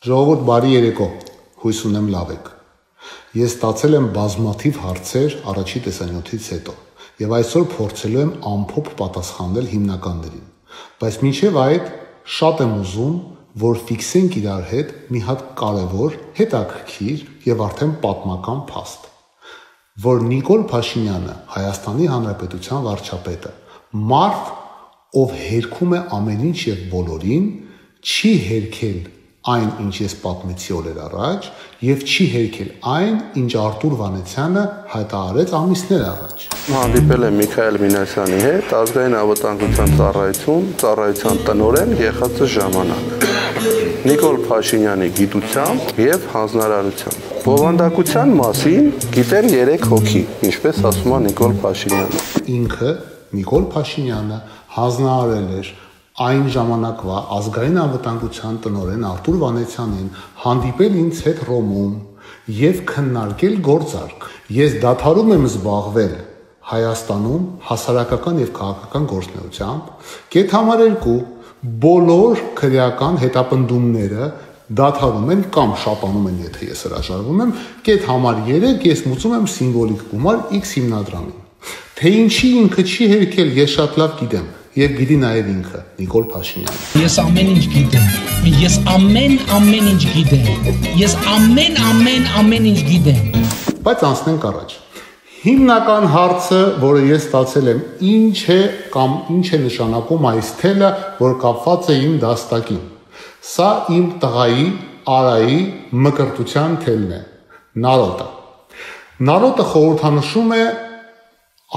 Ժողովուրդ բարի երեկո։ Հույս ունեմ լավ եք։ Ես ստացել եմ բազմաթիվ հարցեր առաջի տեսանյութից հետո եւ այսօր փորձելու եմ ամփոփ պատասխանել հիմնականներին։ Բայց մինչեւ այդ շատ եմ ուզում, որ ֆիքսենք իրար հետ մի հատ կարևոր, հետաքրքիր եւ արդեն պատմական փաստ, որ Նիկոլ Փաշինյանը, Հայաստանի Հանրապետության վարչապետը, մարդ, ով հերքում է ամեն ինչ եւ բոլորին, չի հերքել այն, ինչ ես պատմեցի օրեր առաջ, եւ չի հերքել այն, ինչ Արտուր Վանեցյանը հայտարարեց ամիսներ առաջ։ Հանդիպել եմ Միքայել Մինասյանի հետ, ազգային անվտանգության ծառայություն, ծառայության տնօրեն եղածը ժամանակ։ Նիկոլ Փաշինյանի գիտությամբ եւ հանձնարարությամբ։ Բովանդակության մասին գիտեն 3 հոգի, ինչպես ասում է Նիկոլ Փաշինյանը։ Ինքը Նիկոլ Փաշինյանը հանձնարարել էր այն ժամանակվա ազգային անվտանգության տնօրեն Արտուր Վանեցյանին հանդիպել ինձ հետ Ռոմում եւ քննարկել գործարք։ Ես դադարում եմ զբաղվել Հայաստանում հասարակական եւ քաղաքական գործնեությամբ, կետ համար 2 բոլոր քրեական հետապնդումները դադարում են կամ շապանում են, եթե ես հրաժարվում եմ, կետ համար 3 ես մուծում եմ սիմվոլիկ գումար X հիմնադրամին։ Թե ինչի ինքը չի հերքել, ես շատ լավ գիտեմ եւ գիտի նաեւ ինքը Նիկոլ Փաշինյանը։ Ես ամեն ինչ գիտեմ։ Ես ամեն ամեն ինչ գիտեմ։ Ես ամեն ամեն ամեն ինչ գիտեմ։ Բայց անցնենք առաջ։ Հիմնական հարցը, որը ես ստացել եմ, ինչ է կամ ինչ է նշանակում այս թելը, որ կապված է իմ դաստակին։ Սա իմ տղայի Արայի մկրտության թելն է։ Նարոտը։ Նարոտը խորհրդանշում է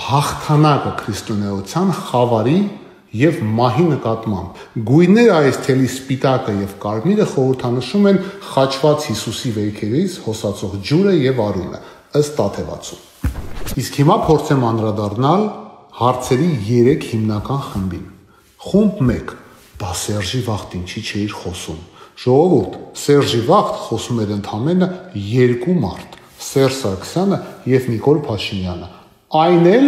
հաղթանակը քրիստոնեության խավարի եւ մահի նկատմամբ։ Գույները այս թելի սպիտակը եւ կարմիրը խորհրդանշում են խաչված Հիսուսի վերքերից հոսացող ջուրը եւ արունը ըստ Տաթևացու։ Իսկ հիմա փորձեմ անդրադառնալ հարցերի 3 հիմնական խմբին։ Խումբ 1. Բա Սերժի վաղտ ինչի չէիր խոսում։ Ժողովուրդ, Սերժի վաղտ խոսում էր ընդամենը երկու մարդ՝ Սերժ Սարգսյանը եւ Նիկոլ Փաշինյանը։ Այն էլ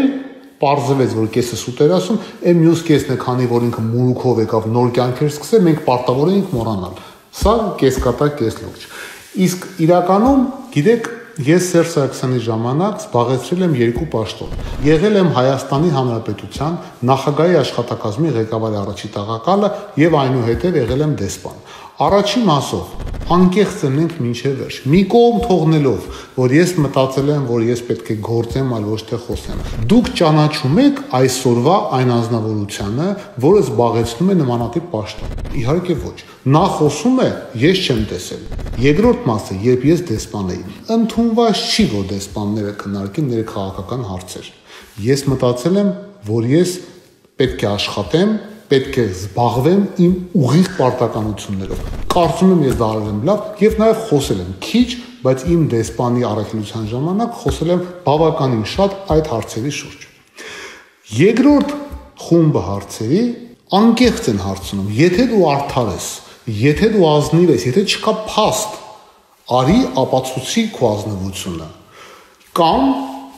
Պարզվեց, որ կեսը սուտ էր ասում, այն մյուս կեսն է, քանի որ ինքը մուրուքով եկավ նոր կյանքեր սկսել, մենք պարտավոր էինք մոռանալ։ Սա կես կատա, կես լուրջ։ Իսկ իրականում, գիտեք, ես Սերժ Սարգսյանի ժամանակ զբաղեցրել եմ երկու պաշտոն։ Եղել եմ Հայաստանի Հանրապետության նախագահի աշխատակազմի ղեկավարի առաջի տաղակալը եւ այնուհետեւ եղել եմ դեսպան։ Առաջի մասով անկեղծ ենք մինչև վերջ։ Մի կողմ թողնելով, որ ես մտածել եմ, որ ես պետք է գործեմ, այլ ոչ թե խոսեմ։ Դուք ճանաչում եք այսօրվա այն անznավորությունը, որը զբաղեցնում է նմանատիպ պաշտոն։ Իհարկե ոչ։ Նա խոսում է, ես չեմ տեսել։ Երկրորդ մասը, երբ ես դեսպան էի, ընդունված չի, որ դեսպանները քննարկեն ներքաղաքական հարցեր։ Ես մտածել եմ, որ ես պետք է աշխատեմ պետք է զբաղվեմ իմ ուղիղ պարտականություններով։ Կարծում եմ ես դա արել եմ լավ եւ նաեւ խոսել եմ քիչ, բայց իմ դեսպանի առաքելության ժամանակ խոսել եմ բավականին շատ այդ հարցերի շուրջ։ Երկրորդ խումբը հարցերի անկեղծ են հարցնում։ Եթե դու արդար ես, եթե դու ազնիվ ես, եթե չկա փաստ, արի ապացուցի քո ազնվությունը։ Կամ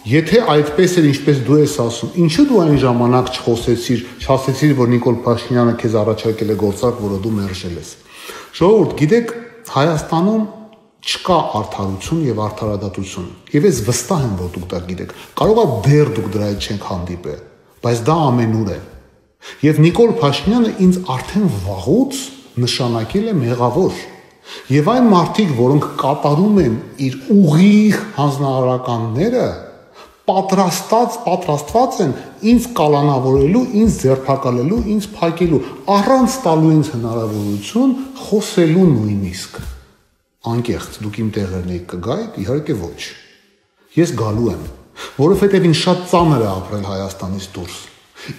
Եթե այդպես էր, ինչպես դու ես ասում, ինչու դու այն ժամանակ չխոսեցիր, չասեցիր, որ Նիկոլ Փաշինյանը քեզ առաջարկել է գործարք, որը դու մերժել ես։ Ժողովուրդ, գիտեք, Հայաստանում չկա արդարություն եւ արդարադատություն։ Եվ ես վստահ եմ, որ դուք դա գիտեք։ Կարող է դեռ դուք դրա հետ չենք հանդիպել, բայց դա ամենուր է։ Եվ Նիկոլ Փաշինյանը ինձ արդեն վաղուց նշանակել է մեղավոր։ Եվ այն մարդիկ, որոնք կատարում են իր ուղիղ հանձնարարականները, պատրաստած, պատրաստված են ինձ կալանավորելու, ինձ ձերբակալելու, ինձ փակելու, առանց տալու ինձ հնարավորություն խոսելու նույնիսկ։ Անկեղծ, դուք իմ տեղերն եք կգայիք, իհարկե ոչ։ Ես գալու եմ, որովհետև ինձ շատ ծանր է ապրել Հայաստանից դուրս։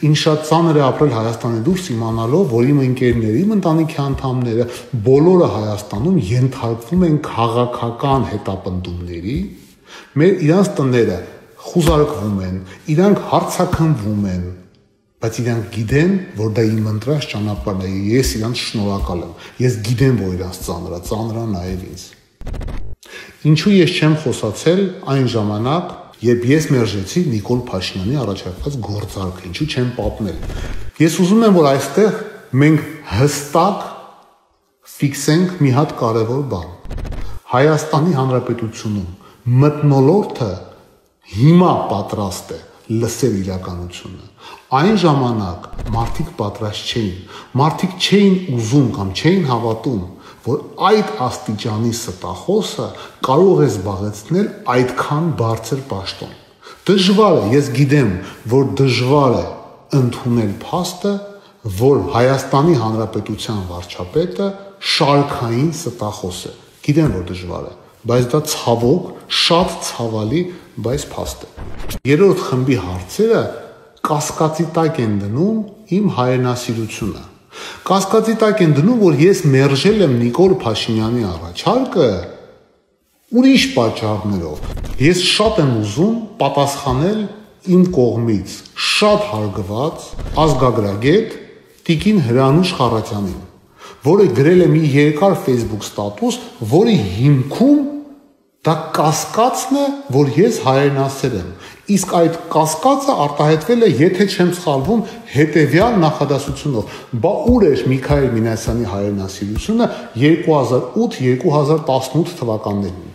Ինձ շատ ծանր է ապրել Հայաստանի դուրս իմանալով, որ իմ ընկերների, իմ ընտանիքի անդամները բոլորը Հայաստանում ենթարկվում են քաղաքական հետապնդումների, մեր իրանց տները խուզարկվում են, իրանք հարցակնվում են, բայց իրանք գիտեն, որ դա իմ ընտրած ճանապարհն է, ես իրանք շնորհակալ եմ։ Ես գիտեմ, որ իրանք ծանր է, ծանր է նաև ինձ։ Ինչու ես չեմ խոսացել այն ժամանակ, երբ ես մերժեցի Նիկոլ Փաշինյանի առաջարկած գործարքը, ինչու չեմ պատմել։ Ես ուզում եմ, որ այստեղ մենք հստակ ֆիքսենք մի հատ կարևոր բան։ Հայաստանի Հանրապետությունում մտնոլորտը հիմա պատրաստ է լսել իրականությունը։ Այն ժամանակ մարդիկ պատրաստ չէին։ Մարդիկ չէին ուզում կամ չէին հավատում, որ այդ աստիճանի ստախոսը կարող է զբաղեցնել այդքան բարձր պաշտոն։ Դժվար է, ես գիտեմ, որ դժվար է ընդունել փաստը, որ Հայաստանի Հանրապետության վարչապետը շարքային ստախոս է։ Գիտեմ, որ դժվար է, բայց դա ցավոք շատ ցավալի, բայց փաստ է։ Երրորդ խմբի հարցերը կասկածի տակ են դնում իմ հայրենասիրությունը։ Կասկածի տակ են դնում, որ ես մերժել եմ Նիկոլ Փաշինյանի առաջարկը ուրիշ պատճառներով։ Ես շատ եմ ուզում պատասխանել իմ կողմից շատ հարգված ազգագրագետ Տիկին Հրանուշ Խարատյանին, որը գրել է մի երկար Facebook ստատուս, որի հիմքում դա կասկածն է, որ ես հայրենասեր եմ։ Իսկ այդ կասկածը արտահայտվել է, եթե չեմ սխալվում, հետևյալ նախադասությունով. «Բա ուր էր Միքայել Մինասյանի հայրենասիրությունը 2008-2018 թվականներին»։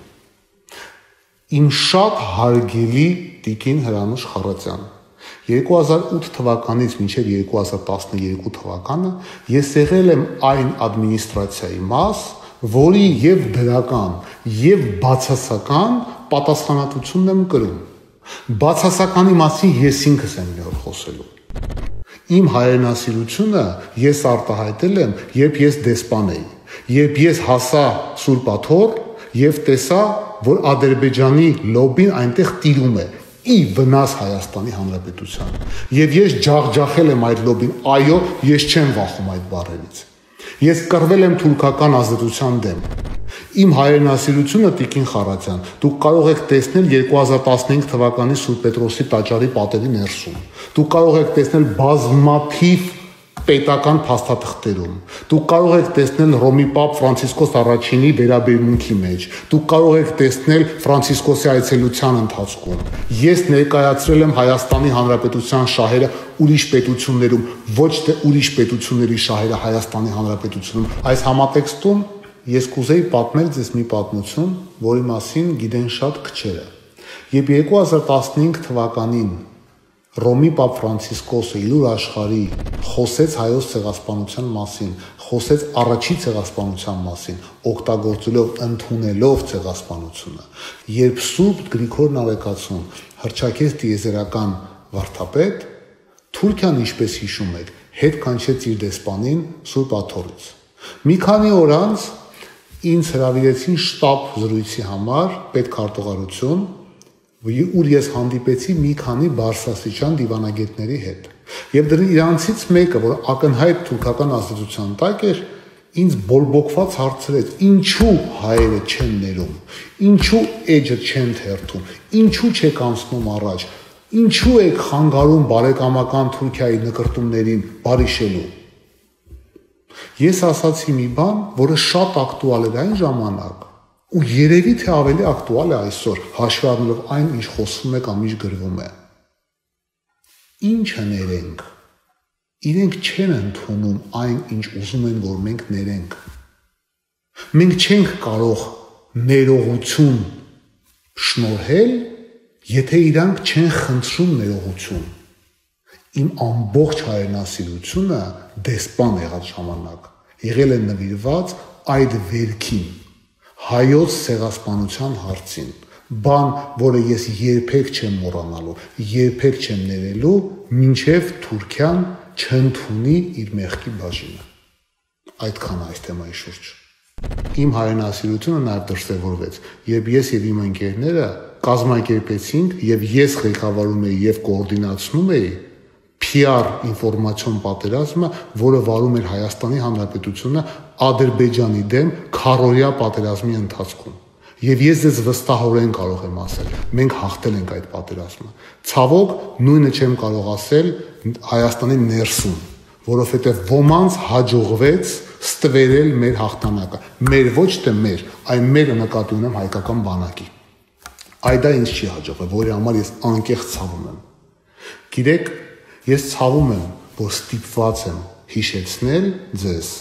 Իմ շատ հարգելի Տիկին Հրանուշ Խառատյան 2008 թվականից մինչև 2012 թվականը ես եղել եմ այն ադմինիստրացիայի մաս, որի եւ դրական եւ բացասական պատասխանատվությունն եմ կրում։ Բացասականի մասին ես ինքս եմ նոր խոսելու։ Իմ հայրենասիրությունը ես արտահայտել եմ, երբ ես դեսպան էի, երբ ես հասա Սուրբ Աթոռ եւ տեսա, որ Ադրբեջանի լոբին այնտեղ տիրում է ի վնաս Հայաստանի Հանրապետության։ Եվ ես ջախջախել եմ այդ լոբին, այո, ես չեմ վախում այդ բառերից։ Ես կռվել եմ թուրքական ազատության դեմ Իմ հայրենասիրությունը Տիկին Խարատյան, դուք կարող եք տեսնել 2015 թվականի Սուրբ Պետրոսի տաճարի պատերի ներսում։ Դուք կարող եք տեսնել բազմաթիվ պետական փաստաթղթերում։ Դուք կարող եք տեսնել Ռոմի Պապ Ֆրանցիսկոս առաջինի վերաբերմունքի մեջ։ Դուք կարող եք տեսնել Ֆրանցիսկոսի այցելության ընթացքում։ Ես ներկայացրել եմ Հայաստանի Հանրապետության շահերը ուրիշ պետություններում, ոչ թե ուրիշ պետությունների շահերը Հայաստանի Հանրապետությունում։ Այս համատեքստում Ես կուզեի պատմել ձեզ մի պատմություն, որի մասին գիտեն շատ քչերը։ Երբ 2015 թվականին Ռոմի Պապ Ֆրանցիսկոսը իլուր աշխարհի խոսեց հայոց ցեղասպանության մասին, խոսեց առաջի ցեղասպանության մասին, օգտագործելով ընդունելով ցեղասպանությունը։ Երբ Սուրբ Գրիգոր Նավեկացուն հրճակեց դիեզերական վարդապետ, Թուրքիան, ինչպես հիշում եք, հետ կանչեց իր դեսպանին Սուրբ Աթոռից։ Մի քանի օր անց ինձ հրավիրեցին շտաբ զրույցի համար պետքարտուղարություն, ուր ես հանդիպեցի մի քանի բարձրաստիճան դիվանագետների հետ։ Եվ դրանց իրանցից մեկը, որ ակնհայտ թուրքական ազդեցության տակ էր, ինձ բորբոքված հարցրեց. ինչու հայերը չեն ներում, ինչու էջը չեն թերթում, ինչու չեք անցնում առաջ, ինչու եք խանգարում բարեկամական Թուրքիայի նկարտումներին բարիշելու? Ես ասացի մի բան, որը շատ ակտուալ էր այն ժամանակ, ու երևի թե ավելի ակտուալ է այսօր, հաշվի առնելով այն, ինչ խոսվում է կամ ինչ գրվում է։ Ինչը ներենք։ Իրենք չեն ընդունում այն, ինչ ուզում են, որ մենք ներենք։ Մենք չենք կարող ներողություն շնորհել, եթե իրանք չեն խնդրում ներողություն իմ ամբողջ հայրենասիրությունը դեսպան եղած ժամանակ եղել է նվիրված այդ վերքին հայոց ցեղասպանության հարցին բան, որը ես երբեք չեմ մոռանալու, երբեք չեմ ներելու, մինչև Թուրքիան չընդունի իր մեղքի բաժինը։ Այդքան այս թեմայի շուրջ։ Իմ հայրենասիրությունը նաև դրսևորվեց, երբ ես եւ իմ ընկերները կազմակերպեցինք եւ ես ղեկավարում էի եւ կոորդինացնում էի PR ինֆորմացիոն պատերազմը, որը վարում էր Հայաստանի Հանրապետությունը Ադրբեջանի դեմ քարորիա պատերազմի ընթացքում։ Եվ ես ձեզ վստահորեն կարող եմ ասել, մենք հաղթել ենք այդ պատերազմը։ Ցավոք, նույնը չեմ կարող ասել Հայաստանի ներսում, որովհետև ոմանց հաջողվեց ստվերել մեր հաղթանակը։ Մեր ոչ թե մեր, այլ մեր նկատի ունեմ հայկական բանակի։ Այդ դա ինձ չի հաջողվել, որի համար ես անկեղծ ցավում եմ։ Գիտեք, Ես ցավում եմ, որ ստիպված եմ հիշեցնել ձեզ,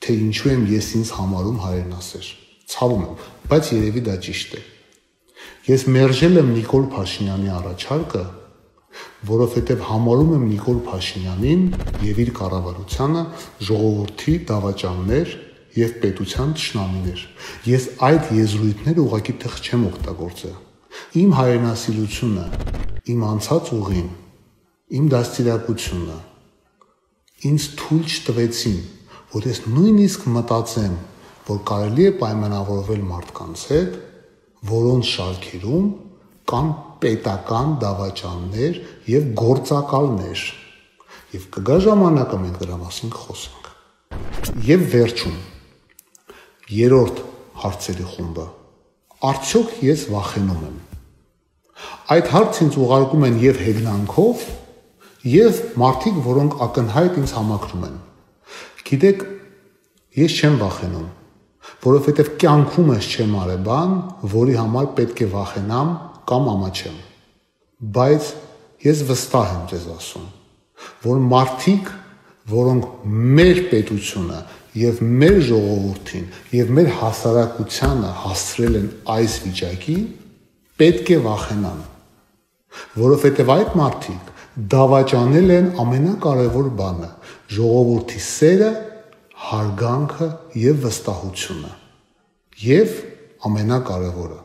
թե ինչու եմ ես ինձ համարում հայրենասեր։ Ցավում եմ, բայց երևի դա ճիշտ է։ Ես մերժել եմ Նիկոլ Փաշինյանի առաջարկը, որովհետև համարում եմ Նիկոլ Փաշինյանին եւ իր կառավարությանը ժողովրդի դավաճաններ եւ պետության ճշնամիներ։ Ես այդ եզրույթները ուղակի թղ չեմ օգտագործել։ Իմ հայրենասիրությունը, իմ անցած ուղին, իմ դաստիարակությունը ինձ թույլ չտվեցին, որ ես նույնիսկ մտածեմ, որ կարելի է պայմանավորվել մարդկանց հետ, որոնց շարքերում կան պետական դավաճաններ եւ գործակալներ։ Եվ կգա ժամանակը մենք դրա մասին կխոսենք։ Եվ վերջում երրորդ հարցերի խումբը։ Արդյոք ես վախենում եմ։ Այդ հարցը ինձ ուղարկում են եւ հեգնանքով, եւ մարդիկ, որոնք ակնհայտ ինձ համակրում են։ Գիտեք, ես չեմ վախենում, որովհետեւ կյանքում ես չեմ արել բան, որի համար պետք է վախենամ կամ ամաչեմ։ Բայց ես վստահ եմ ձեզ ասում, որ մարդիկ, որոնք մեր պետությունը եւ մեր ժողովրդին եւ մեր հասարակությանը հասցրել են այս վիճակի, պետք է վախենան, որովհետեւ այդ մարդիկ դավաճանել են ամենակարևոր բանը՝ ժողովրդի սերը, հարգանքը եւ վստահությունը։ Եվ ամենակարևորը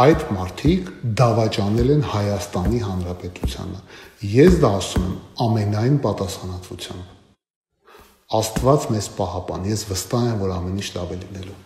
այդ մարդիկ դավաճանել են Հայաստանի Հանրապետությանը։ Ես դա ասում եմ ամենայն պատասխանատվությամբ։ Աստված մեզ պահապան։ Ես վստահ եմ, որ ամեն ինչ լավ է լինելու։